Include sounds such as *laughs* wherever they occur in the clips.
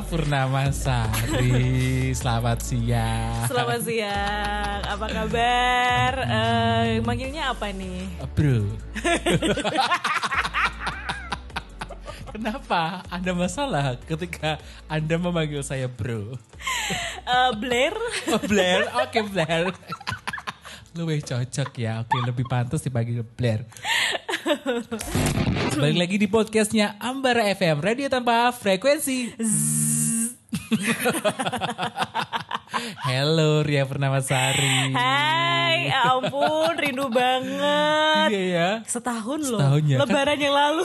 Ria Purnamasari. Selamat siang. Selamat siang. Apa kabar? Eh, manggilnya apa nih? Bro. Kenapa? Ada masalah ketika Anda memanggil saya bro? Eh, Blair. Oh, Blair, oke Blair. Lebih cocok ya, oke lebih pantas dipanggil Blair. Balik lagi di podcastnya Ambara FM, radio tanpa frekuensi. *laughs* Halo Ria Purnamasari. Hai, ampun, rindu banget. Iya ya. Setahun loh. Setahun ya, kan? Lebaran yang lalu.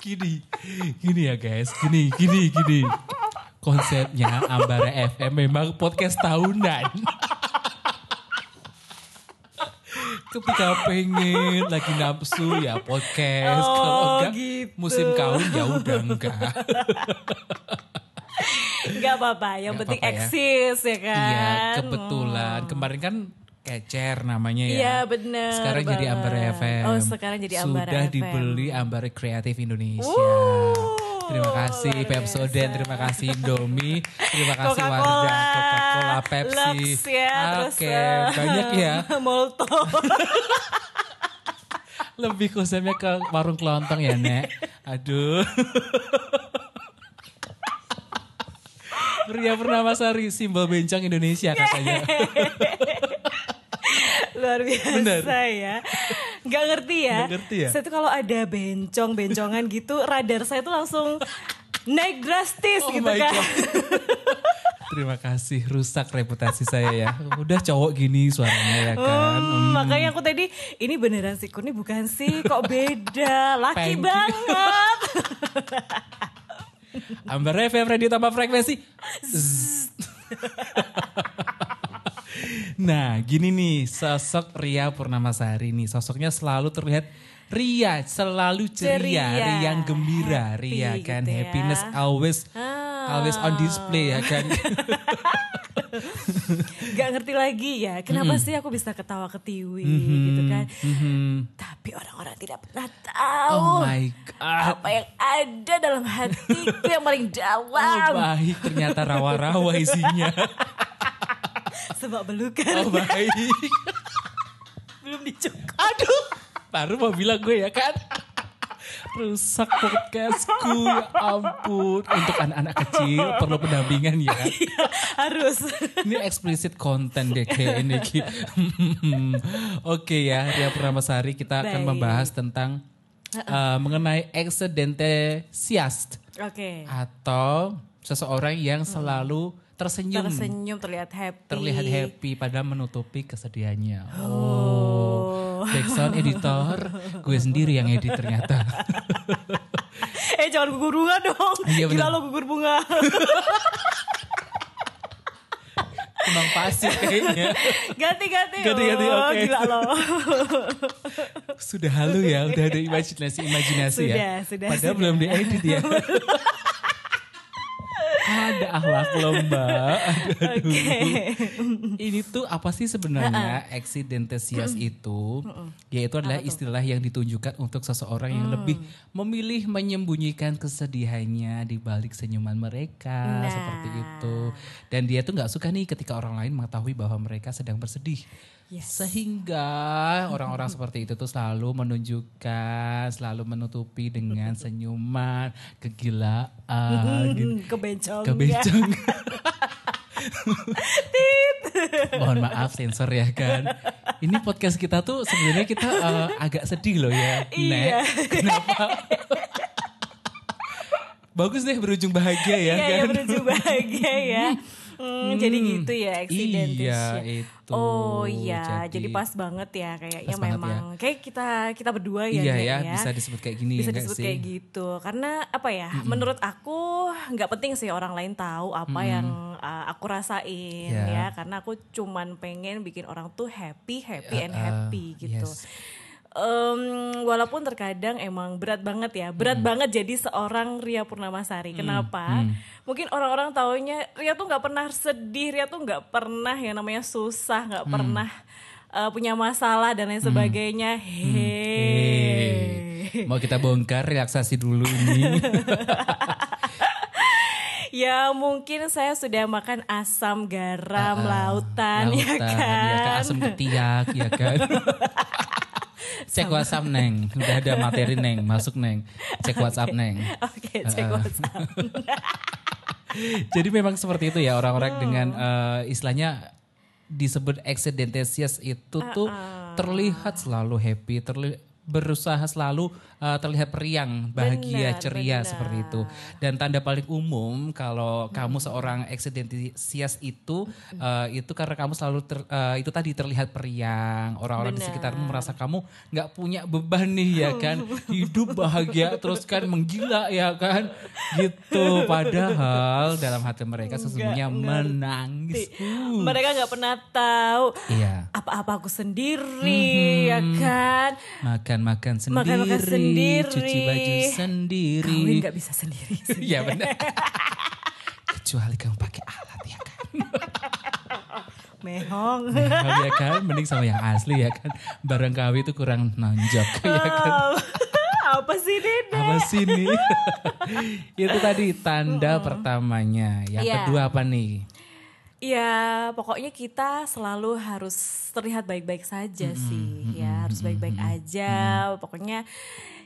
Gini, gini ya guys, gini, gini, gini. Konsepnya Ambara FM memang podcast tahunan. Ketika pengen lagi nafsu ya podcast, Oh, kalau enggak gitu. musim kawin ya udah enggak. Enggak apa-apa, yang Nggak penting apa-apa ya. eksis ya kan. Iya, kebetulan kemarin kan Kecer namanya ya. Iya, bener Sekarang jadi banget. Ambara FM. Oh, sekarang jadi Ambara Sudah FM. dibeli Ambara Kreatif Indonesia. Wuh, Terima kasih luar Pepsodent, terima kasih Indomie, terima kasih Coca-Cola, Wardah, Coca-Cola, Pepsi. Lux ya, terus Oke, eh, banyak ya. *laughs* Molto. *laughs* Lebih khususnya ke warung kelontong ya, Nek. Aduh. *laughs* Ria Purnamasari, simbol bencong Indonesia katanya. Luar biasa Bener. ya. Nggak ngerti ya. Nggak ngerti ya? Saya tuh kalau ada bencong-bencongan gitu, radar saya tuh langsung naik drastis Oh gitu kan. Terima kasih, rusak reputasi saya ya. Udah cowok gini suaranya ya kan. Hmm, Makanya aku tadi ini beneran sih Kurni bukan sih kok beda laki you. banget Ambar FM Radio Tanpa Frekuensi. *laughs* Nah, gini nih sosok Ria Purnamasari nih. Sosoknya selalu terlihat Ria, selalu ceria, Ceria. riang gembira, Happy Ria kan. gitu ya. Happiness always Ah. always on display ya kan. *laughs* Gak ngerti lagi ya Kenapa sih aku bisa ketawa ketiwi gitu kan Mhm. Tapi orang-orang tidak pernah tahu Oh my god. Apa yang ada dalam hatiku yang paling Oh, dalam baik ternyata rawa-rawa isinya. *laughs* Sebab belukan Oh baik. belum dicukup Aduh, baru mau bilang gue ya kan. Rusak podcastku ya ampun. Untuk anak-anak kecil perlu pendampingan ya. Iya, Harus Ini explicit content deh kayak ini. Oke ya, Ria Purnamasari kita akan Baik. membahas tentang uh, mengenai exedentesias Oke atau seseorang yang selalu tersenyum, Tersenyum terlihat happy terlihat happy padahal menutupi kesedihannya. Oh. Backsound editor, gue sendiri yang edit ternyata. *laughs* Eh jangan gugur bunga dong Iya, Gila bener. lo gugur bunga *laughs* Emang pasif kayaknya. Ganti-ganti Ganti-ganti, oh, oke. Gila lo Sudah halu ya, udah ada imajinasi-imajinasi ya. Sudah, sudah, Padahal sudah. belum diedit ya. *laughs* ada akhlak lomba. Aduh, aduh. Ini tuh apa sih sebenarnya exidentesias itu? Yaitu adalah istilah yang ditunjukkan untuk seseorang yang lebih memilih menyembunyikan kesedihannya di balik senyuman mereka Nah. seperti itu. Dan dia tuh nggak suka nih ketika orang lain mengetahui bahwa mereka sedang bersedih. Yes. Sehingga orang-orang *laughs* seperti itu tuh selalu menunjukkan, selalu menutupi dengan *laughs* senyuman, kegilaan, gitu. Hmm, Kebencong. *laughs* Mohon maaf sensor ya kan. Ini podcast kita tuh sebenarnya kita eh, agak sedih loh ya. Iya. Nek. Kenapa? Bagus deh berujung bahagia ya Iya ya kan. berujung bahagia ya Hmm, Jadi gitu ya accidentation Iya, itu. Oh iya. Jadi- jadi, pas banget ya kayaknya banget memang. Kayak kita kita berdua ya Iya Nek, ya, bisa disebut kayak gini bisa ya disebut sih? kayak gitu. Karena apa ya menurut aku nggak penting sih orang lain tahu apa yang uh, aku rasain Ya. ya. Karena aku cuman pengen bikin orang tuh happy happy and Uh, happy gitu. yes. Em, walaupun terkadang emang berat banget ya. Berat banget jadi seorang Ria Purnamasari. Kenapa? Mungkin orang-orang taunya Ria tuh nggak pernah sedih Ria tuh nggak pernah yang namanya susah nggak pernah uh, punya masalah dan lain sebagainya. Hehehe. Mau kita bongkar relaksasi dulu ini. *laughs* ya mungkin saya sudah makan asam garam Uh, uh, lautan, ya lautan, kan. ya kan? Asam ketiak ya kan. *laughs* Cek WhatsApp neng, udah ada materi neng, masuk neng. Cek WhatsApp neng. Oke, cek Uh, uh. WhatsApp. *laughs* Jadi memang seperti itu ya orang-orang Hmm. dengan eh, istilahnya disebut accidentesias itu tuh terlihat selalu happy, terli- berusaha selalu eh, terlihat periang, bahagia, Benar, ceria benar. seperti itu. Dan tanda paling umum kalau Hmm. kamu seorang accidentesias itu eh, itu karena kamu selalu ter- eh, itu tadi terlihat periang, orang-orang di sekitarmu merasa kamu nggak punya beban nih ya kan, *laughs* hidup bahagia terus kan menggila ya kan, gitu. Padahal dalam hati mereka sesungguhnya menangis. Uh, Mereka nggak pernah tahu Iya. apa-apa aku sendiri, ya kan. Makan-makan sendiri, Makan-makan sendiri. cuci baju sendiri. Kawin nggak bisa sendiri. *laughs* Iya benar. Kecuali kamu pakai alat ya kan. *laughs* Mehong. Mehong ya kan, mending sama yang asli ya kan. Barang KW itu kurang nonjok ya kan. *laughs* apa sih Dede? Apa sih nih? itu tadi tanda pertamanya. Yang Iya. kedua apa nih? Ya pokoknya kita selalu harus terlihat baik-baik saja sih ya harus baik-baik aja. pokoknya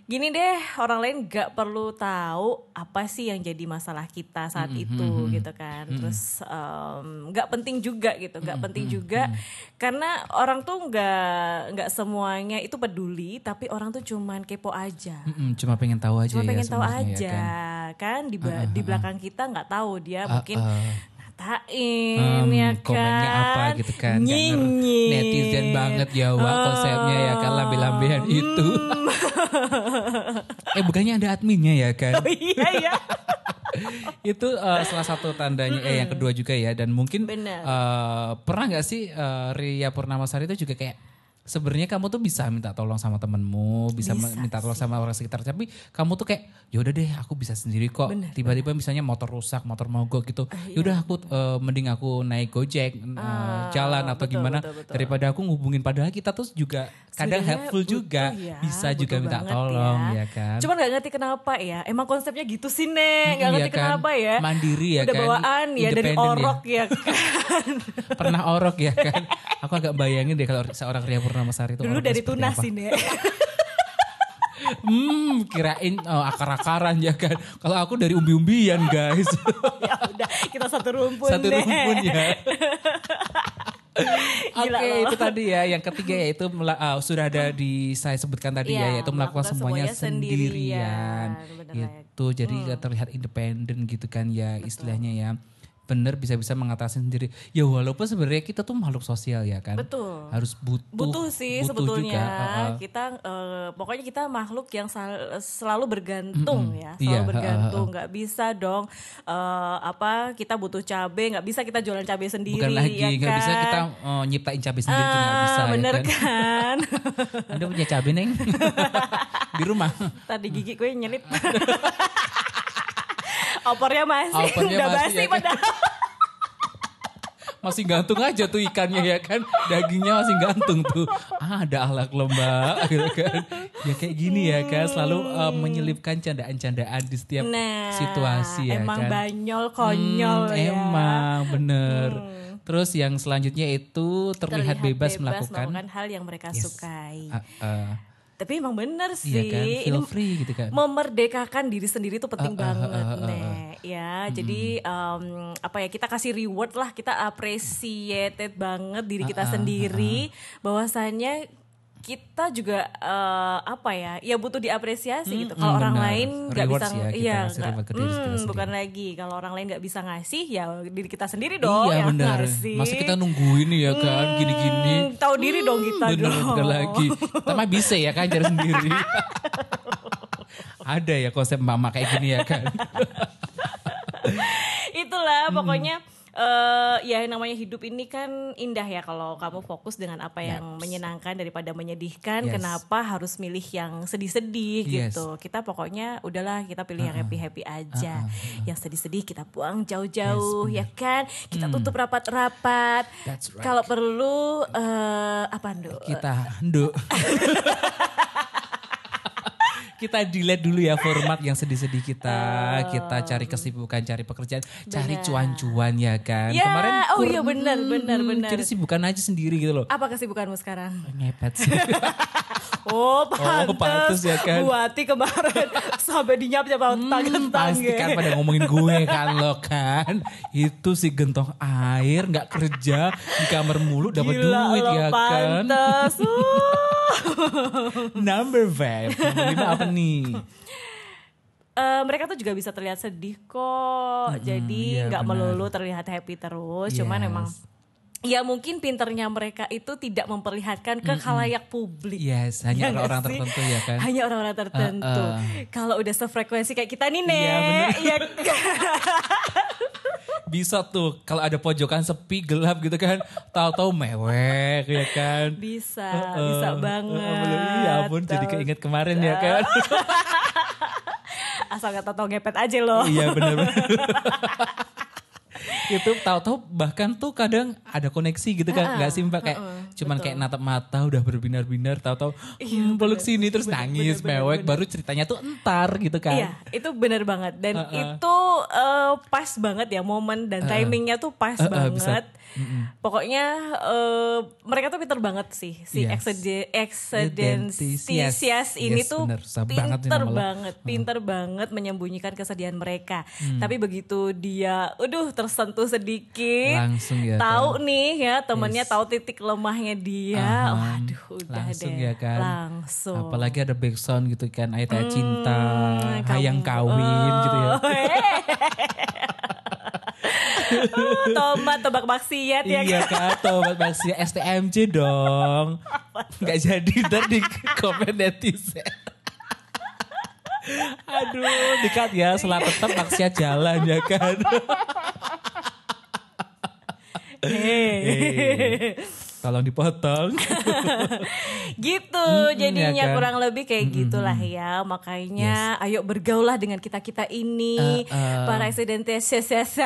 gini deh orang lain gak perlu tahu apa sih yang jadi masalah kita saat itu gitu kan. terus em, nggak penting juga gitu nggak penting juga karena orang tuh nggak nggak semuanya itu peduli tapi orang tuh cuman kepo aja. Mm-mm, cuma pengen tahu aja cuma ya pengen tahu ya aja kan. kan, di ba- di belakang kita nggak tahu dia mungkin uh. ngatain Em, ya kan komennya apa gitu kan? Nggak ngerti. Nyinyir. netizen banget ya wah konsepnya ya kan lambe-lambean itu. *laughs* Eh bukannya ada adminnya ya kan? Oh iya ya *laughs* itu eh, salah satu tandanya eh yang kedua juga ya dan mungkin eh, pernah nggak sih eh, Ria Purnamasari itu juga kayak sebenarnya kamu tuh bisa minta tolong sama temenmu bisa, Bisa minta tolong sama orang sekitar tapi kamu tuh kayak yaudah deh aku bisa sendiri kok tiba-tiba misalnya motor rusak motor mogok gitu yaudah aku eh, mending aku naik gojek eh, jalan atau betul, gimana betul, betul. daripada aku ngubungin padahal kita tuh juga kadang Sebenarnya helpful butuh juga ya, bisa juga minta tolong ya, kan Cuman gak ngerti kenapa ya. Emang konsepnya gitu sih Nek. Gak Mm, ngerti iya kan. kenapa ya. Mandiri ya Udah kan. bawaan ya dari ya. orok ya, kan. *laughs* pernah orok ya kan. Aku agak bayangin deh kalau seorang Ria Purnamasari itu Dulu dari tunas apa. sih Nek. Hmm, kirain oh, akar-akaran ya kan. Kalau aku dari umbi-umbian guys. *laughs* ya udah kita satu rumpun Satu deh. rumpun ya. *laughs* Oke loh. itu tadi ya. Yang ketiga yaitu ah, sudah ada di saya sebutkan tadi Iya, ya yaitu melakukan melakukan semuanya, semuanya sendirian. sendirian. Bener. Itu jadi terlihat independen gitu kan ya istilahnya ya. Bener bisa-bisa mengatasi sendiri. Ya walaupun sebenarnya kita tuh makhluk sosial ya kan. Betul. Harus butuh. butuh sih butuh sebetulnya juga, kita eh, pokoknya kita makhluk yang sal- selalu bergantung ya selalu Iya, bergantung nggak bisa dong eh, apa kita butuh cabai nggak bisa kita jualan cabai sendiri Bukan lagi ya bisa kan? kita uh, nyiptain cabai sendiri nggak Ah, bisa bener ya kan. kan *laughs* Anda punya cabai neng *laughs* di rumah. tadi gigi gue nyelip *laughs* opornya masih Opornya udah masih, basi ya kan? padahal. Masih gantung aja tuh ikannya ya kan? Dagingnya masih gantung tuh. Ah ada ahlak lomba gitu kan? Ya kayak gini ya kan? Selalu uh, menyelipkan candaan-candaan di setiap nah situasi ya emang kan? banyol konyol Hmm, ya. emang bener. Terus yang selanjutnya itu Terlihat terlihat, bebas, melakukan hal yang mereka Yes. sukai. Uh, uh, tapi emang bener sih iya kan? feel free gitu kan? memerdekakan diri sendiri itu penting Uh, uh, banget. uh, uh, uh, nek ya jadi em, apa ya kita kasih reward lah kita appreciated banget diri Uh, kita sendiri bahwasanya kita juga eh, apa ya ya butuh diapresiasi gitu kalau hmm, orang benar. lain nggak bisa ya, kita iya diri kita hmm, bukan lagi kalau orang lain nggak bisa ngasih ya diri kita sendiri dong iya yang benar ngasih. masa kita nungguin ya kan gini-gini Hmm, tahu diri dong kita bener, dong bener lagi. Kita mah bisa ya kan cari sendiri. *laughs* Ada ya konsep mama kayak gini ya kan. *laughs* itulah Hmm. pokoknya eh ya namanya hidup ini kan indah ya kalau kamu fokus dengan apa yang menyenangkan daripada menyedihkan Yes. kenapa harus milih yang sedih-sedih Yes. gitu kita pokoknya udahlah kita pilih yang happy-happy aja yang sedih-sedih kita buang jauh-jauh ya kan kita tutup rapat-rapat Hmm. Right. kalau perlu eh apa Nduk? Kita nduk. *laughs* kita delete dulu ya format yang sedih-sedih kita. Kita cari kesibukan, cari pekerjaan, cari cuan-cuan ya kan. Ya, Kemarin oh kur- iya benar, benar, benar. Jadi sibukan aja sendiri gitu loh. Apa kesibukanmu sekarang? Ngepet sih. *laughs* Oh, pantes. pantes ya kan. Bu Ati kemarin *laughs* sampai dinyap nyap tangan Pasti kan pada ngomongin gue kan lo kan. Itu si gentong air nggak kerja di kamar mulu dapat duit ya kan. pantes. *laughs* Uh. Number five. Ini apa nih? Eh, mereka tuh juga bisa terlihat sedih kok. Jadi iya, nggak benar. melulu terlihat happy terus. Cuman Yes. emang ya mungkin pinternya mereka itu tidak memperlihatkan ke khalayak publik. Yes, hanya Ya orang-orang tertentu ya kan. Hanya orang-orang tertentu. Uh, uh. Kalau udah sefrekuensi kayak kita nih, Nek. Iya, *laughs* ya *laughs* Bisa tuh kalau ada pojokan sepi gelap gitu kan, tahu-tahu mewek ya kan. bisa, Uh, bisa uh, banget. uh, Iya ampun jadi keinget kemarin ya kan. *laughs* Asal gak tau ngepet aja loh. iya benar-benar. Itu tahu-tahu bahkan tuh kadang ada koneksi gitu kan nggak sih mbak? Kayak cuman kayak natap mata udah berbinar-binar tahu-tahu hmm, peluk sini terus nangis mewek baru ceritanya tuh entar gitu kan. Iya, itu bener banget. Dan itu eh, pas banget ya momen dan timingnya tuh pas banget. bisa. Pokoknya eh, mereka tuh pinter banget sih si Yes. Exedentisias. Exedentisias ini Yes, tuh bener. Susah banget ini pinter nama lo. banget, pinter banget menyembunyikan kesedihan mereka. Hmm. Tapi begitu dia, aduh tersentuh sedikit, Langsung ya tahu nih ya temennya tahu titik lemahnya dia, Aham. waduh udah langsung deh, ya kan langsung. apalagi ada backsound gitu kan ayat ayat cinta Hmm, hayang kamu- kawin gitu ya *laughs* *laughs* Oh, tomat tebak maksiat ya iya kan. tobat masih STMJ dong. Nggak jadi ntar di komen netizen. Aduh dekat ya setelah tetap maksiat jalan ya kan. Hei. Tolong dipotong. *laughs* Gitu Mm-mm, jadinya ya kan? kurang lebih kayak gitulah ya. Makanya ayo bergaulah dengan kita kita ini. Uh, uh. para residentiasias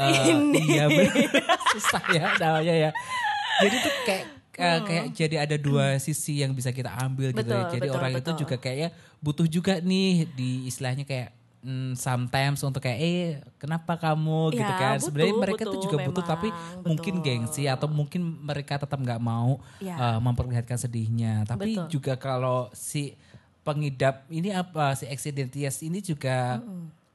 Eh, ini. iya *laughs* susah ya namanya ya. Jadi tuh kayak eh, kayak jadi ada dua sisi yang bisa kita ambil gitu ya. Betul, jadi betul, orang itu betul. juga kayaknya butuh juga nih di istilahnya kayak mm, sometimes untuk kayak eh kenapa kamu gitu Ya, kan sebenarnya butuh, mereka tuh butuh, juga butuh tapi memang, mungkin betul. gengsi atau mungkin mereka tetap nggak mau Ya. eh, memperlihatkan sedihnya tapi Betul. juga kalau si pengidap ini apa si accidentias ini juga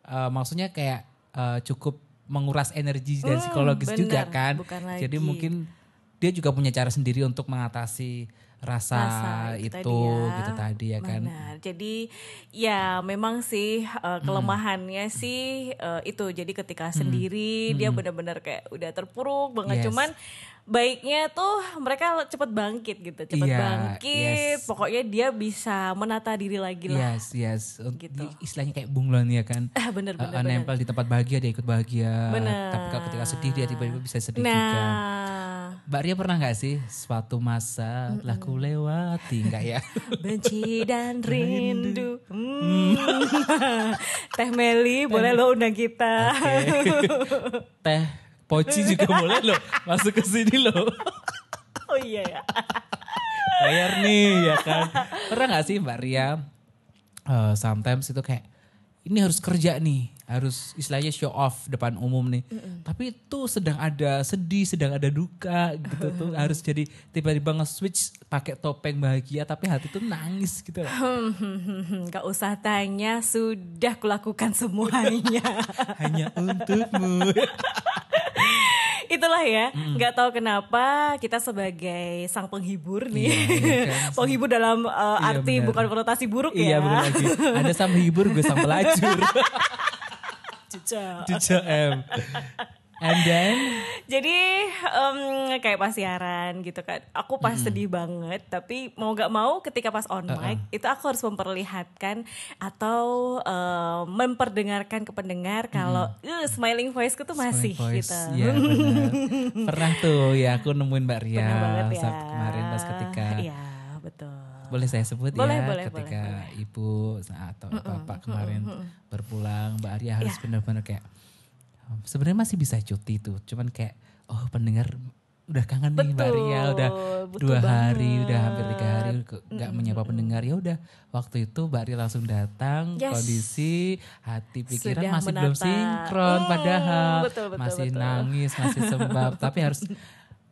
eh, maksudnya kayak eh, cukup menguras energi dan Hmm, psikologis juga benar, kan jadi mungkin dia juga punya cara sendiri untuk mengatasi rasa, rasa itu tadi ya. gitu tadi ya kan Benar. Jadi ya memang sih uh, kelemahannya Hmm. sih uh, itu. Jadi ketika sendiri dia benar-benar kayak udah terpuruk banget. Yes. Cuman baiknya tuh mereka cepet bangkit gitu, cepet Iya, bangkit. yes. Pokoknya dia bisa menata diri lagi lah. yes yes Gitu. Istilahnya kayak bunglon ya kan Ah, bener Eh, bener. bener. nempel di tempat bahagia dia ikut bahagia Bener. tapi kalau ketika sedih dia tiba-tiba bisa sedih Nah, juga Mbak Ria pernah nggak sih suatu masa telah ku lewati nggak ya? *laughs* benci dan rindu. Hmm. *laughs* Teh Meli, boleh lo undang kita. *laughs* Teh Poci juga boleh loh masuk ke sini loh. oh iya ya. Bayar nih ya kan. Pernah nggak sih Mbak Ria? eh, sometimes itu kayak ini harus kerja nih, harus istilahnya show off depan umum nih. Tapi itu sedang ada sedih, sedang ada duka gitu tuh *laughs* harus jadi tiba-tiba nge-switch pakai topeng bahagia tapi hati tuh nangis gitu. loh. *laughs* Gak usah tanya, sudah kulakukan semuanya. *laughs* Hanya untukmu. Itulah ya, nggak tahu kenapa kita sebagai sang penghibur nih, Iya, iya kan. penghibur dalam uh, Iya, arti benar. bukan konotasi buruk Iya ya. bener lagi. Ada sang hibur, gue sang pelacur. Cica. Cuca M. And then Jadi em, kayak pas siaran gitu kan, aku pas sedih banget, tapi mau gak mau ketika pas on mic itu aku harus memperlihatkan atau em, memperdengarkan ke pendengar kalau "Eh, smiling voiceku tuh masih Voice, gitu. Benar. *laughs* Pernah tuh ya aku nemuin Mbak Ria Pernah banget ya. saat kemarin pas ketika Iya betul. Boleh saya sebut Boleh, ya boleh, ketika ibu atau bapak kemarin berpulang Mbak Ria harus Iya. benar-benar kayak "Oh, sebenarnya masih bisa cuti tuh cuman kayak oh pendengar udah kangen nih Mbak Ria udah dua hari banget. udah hampir tiga hari nggak menyapa pendengar ya udah waktu itu Mbak Ria langsung datang Yes. kondisi hati pikiran Sudah masih belum menata. sinkron Hmm, padahal betul, betul, masih betul. nangis masih sembab tapi harus *laughs*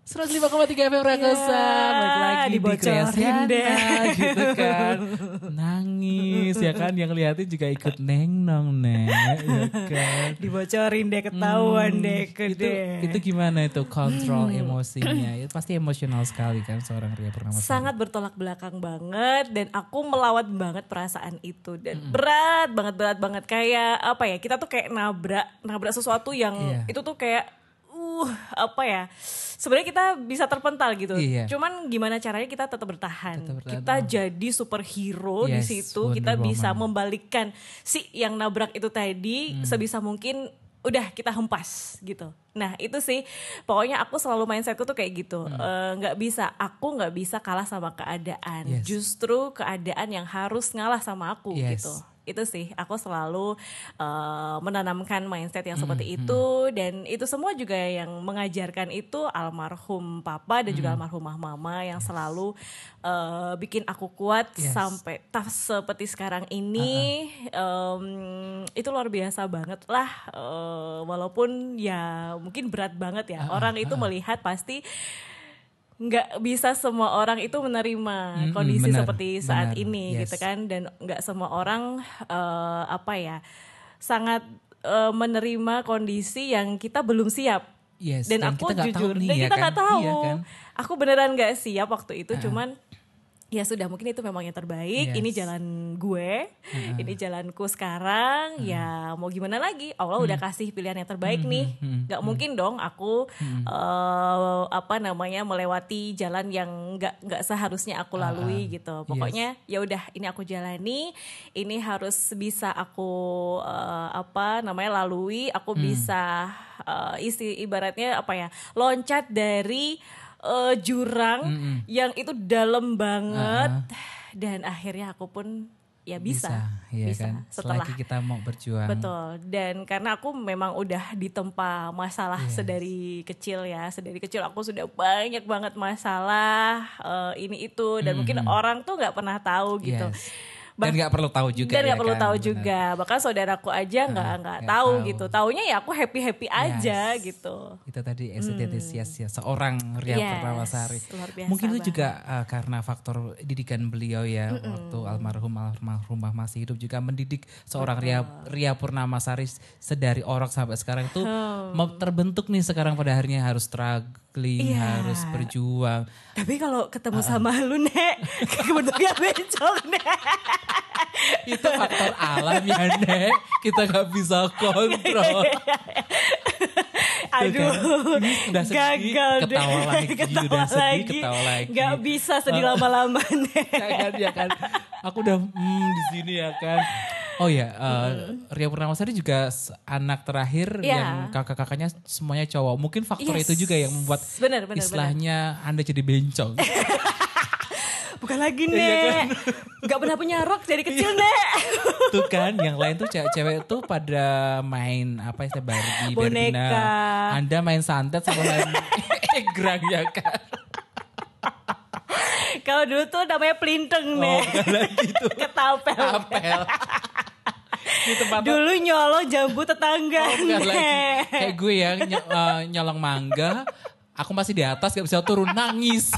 105,3 FM Rakosa balik lagi di dibocorin Kreasiana deh. gitu kan. *laughs* Nangis ya kan? Yang liatin juga ikut neng nong neng ya kan? Dibocorin deh, ketahuan deh, itu gede. itu gimana itu kontrol emosinya? Itu pasti emosional sekali kan seorang Ria Purnama sangat bertolak belakang banget dan aku melawat banget perasaan itu. Dan Hmm. berat banget berat banget. Kayak apa ya kita tuh kayak nabrak nabrak sesuatu yang Iya. itu tuh kayak uh apa ya sebenarnya kita bisa terpental gitu Iya. cuman gimana caranya kita tetap bertahan Tetap bertahan. kita jadi superhero di Yes, situ Wonder kita bisa Woman. membalikkan si yang nabrak itu tadi Hmm. sebisa mungkin udah kita hempas gitu. Nah itu sih pokoknya aku selalu mindsetku tuh kayak gitu. Eh, nggak bisa, aku nggak bisa kalah sama keadaan. Yes. Justru keadaan yang harus ngalah sama aku Yes. gitu. Itu sih aku selalu eh, menanamkan mindset yang Hmm, seperti itu. Dan itu semua juga yang mengajarkan itu almarhum papa dan Hmm. juga almarhumah mama yang selalu eh, bikin aku kuat Yes. sampai tough seperti sekarang ini. Em, itu luar biasa banget lah eh, walaupun ya mungkin berat banget ya. Orang itu melihat pasti nggak bisa semua orang itu menerima Mm-mm, kondisi benar, seperti saat benar, ini yes. gitu kan dan nggak semua orang eh, apa ya sangat eh, menerima kondisi yang kita belum siap yes dan, aku kita nggak jujur tahu nih dan ya kita kan? nggak tahu Iya kan? aku beneran nggak siap waktu itu cuman ya sudah mungkin itu memang yang terbaik. Ini Yes. jalan gue. Ini jalanku sekarang. Ya mau gimana lagi? Allah udah kasih pilihan yang terbaik nih. Nggak mungkin dong aku eh, apa namanya melewati jalan yang nggak nggak seharusnya aku lalui gitu. Pokoknya ya udah ini aku jalani. Ini harus bisa aku eh, apa namanya lalui. Aku bisa eh, isi ibaratnya apa ya loncat dari eh, jurang yang itu dalam banget dan akhirnya aku pun ya bisa iya bisa, kan setelah selagi kita mau berjuang Betul. Dan karena aku memang udah ditempa masalah Yes. sedari kecil ya. Sedari kecil aku sudah banyak banget masalah eh, ini itu dan mungkin orang tuh nggak pernah tahu gitu. Yes. Dan nggak perlu tahu juga Dan nggak ya perlu kan? tahu Benar. juga. Bahkan saudaraku aja nggak nggak nggak tahu, tahu. gitu. Taunya ya aku happy happy aja gitu. itu tadi eksistensias ya seorang Ria Yes, biasa Mungkin itu juga uh, karena faktor didikan beliau ya waktu almarhum almarhumah masih hidup juga mendidik seorang Ria Ria Purnamasari sedari orok sampai sekarang itu mau terbentuk nih sekarang pada akhirnya harus struggling, Iya. harus berjuang. Tapi kalau ketemu sama lu nek, *laughs* bentuknya bencong nek. *laughs* itu faktor alam ya Nek, kita nggak bisa kontrol. *laughs* Aduh, Ini udah sedih, gagal deh. ketawa lagi, *laughs* udah sedih, ketawa lagi. Gak bisa sedih lama-lama nek. ya kan ya kan aku udah hmm, di sini ya kan oh ya eh, Ria Purnamasari juga anak terakhir Iya. yang kakak-kakaknya semuanya cowok mungkin faktor Yes. itu juga yang membuat Benar, benar, istilahnya anda jadi bencong Bukan lagi Iya nek. Gak pernah punya rok dari kecil nek. tuh kan yang lain tuh cewek-cewek tuh pada main apa istilah Barbie Boneka. Barbina. anda main santet sama main *laughs* egrang ya kan Kalau dulu tuh namanya pelinteng oh nek. bukan lagi tuh *laughs* Ketapel. apel di tempat Dulu nyolong jambu tetangga Oh, bukan lagi. nek. Kayak gue ya ny- eh, nyolong mangga, aku masih di atas gak bisa turun nangis. *laughs*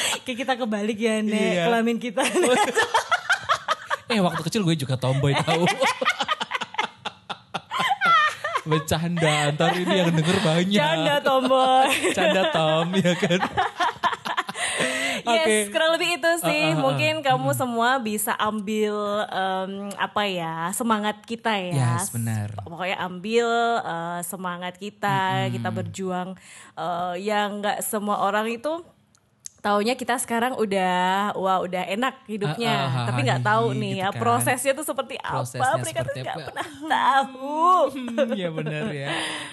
*laughs* Kayak kita kebalik ya nek. Iya. Kelamin kita. *laughs* eh waktu kecil gue juga tomboy tahu. *laughs* Bercanda, ntar ini yang denger banyak. Canda tomboy. Canda Tom ya kan. Yes, Oke. kurang lebih itu sih. Uh, uh, uh, Mungkin kamu semua bisa ambil em, apa ya semangat kita ya. Yes, benar. Pokoknya ambil eh, semangat kita, kita berjuang. eh, yang nggak semua orang itu taunya kita sekarang udah wah udah enak hidupnya Ah, ah, ah, tapi nggak ah, tahu gitu nih ya kan. prosesnya tuh seperti Prosesnya apa mereka tuh nggak pernah tahu *laughs* Iya benar ya.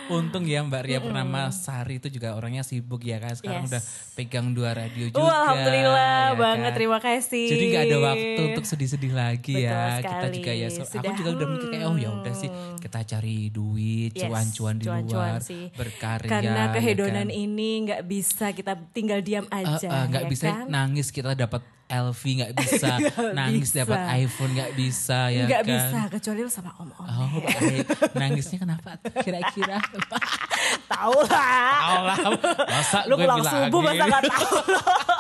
Untung ya Mbak Ria Purnama Sari itu juga orangnya sibuk ya kan. Sekarang Yes. udah pegang dua radio juga. Wah, alhamdulillah ya banget kan? terima kasih Jadi gak ada waktu untuk sedih-sedih lagi Betul ya. Kita sekali. juga ya. so- aku Sudah, juga udah mikir kayak oh ya udah sih kita cari duit, Yes, cuan-cuan di cuan-cuan luar, sih. berkarya. karena ya kehedonan kan? ini nggak bisa kita tinggal diam Eh, aja eh, nggak ya bisa kan? nangis kita dapat LV nggak bisa. *laughs* Nangis dapat iPhone nggak bisa ya nggak kan? bisa kecuali lu sama om om oh baik. Nangisnya kenapa? Kira-kira *laughs* tahu lah. Tahu lah. Masa lu gue pulang bilang subuh masa gini? nggak tahu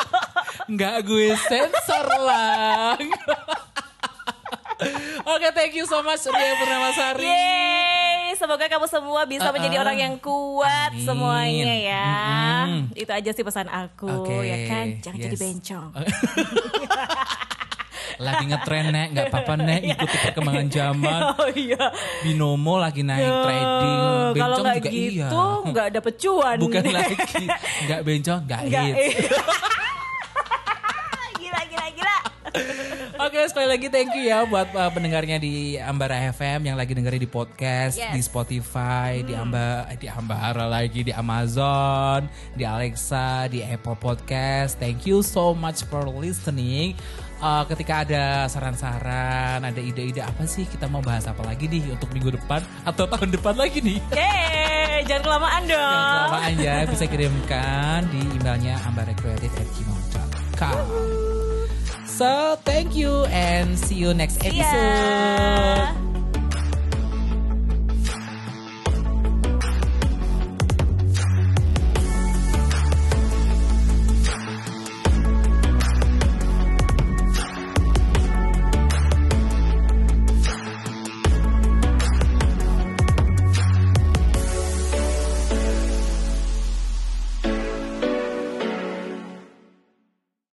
*laughs* nggak gue sensor lah Oke, thank you so much Ria Purnamasari. Yeay, semoga kamu semua bisa Uh-uh. menjadi orang yang kuat Amin. semuanya ya. Mm-mm. Itu aja sih pesan aku Oke, ya kan. Jangan jadi yes. bencong. *laughs* Lagi ngetren nek, nggak apa-apa nek, *laughs* ikuti perkembangan zaman. *laughs* Oh iya. Binomo lagi naik trading, Eh, Kalau bencong nggak juga gitu iya. nggak dapet cuan. Bukan lagi, nggak bencong, nggak Nggak, hits. eh. gila gila gila. Oke sekali lagi thank you ya buat uh, pendengarnya di Ambara FM yang lagi dengerin di podcast, Yes. di Spotify, di Amba, di Ambara lagi, di Amazon, di Alexa, di Apple Podcast. Thank you so much for listening. Uh, ketika ada saran-saran, ada ide-ide apa sih kita mau bahas apa lagi nih untuk minggu depan atau tahun depan lagi nih? Yeay, jangan kelamaan dong. Jangan kelamaan ya, bisa kirimkan di emailnya ambarecreative@gmail.com. So thank you and see you next See ya. episode.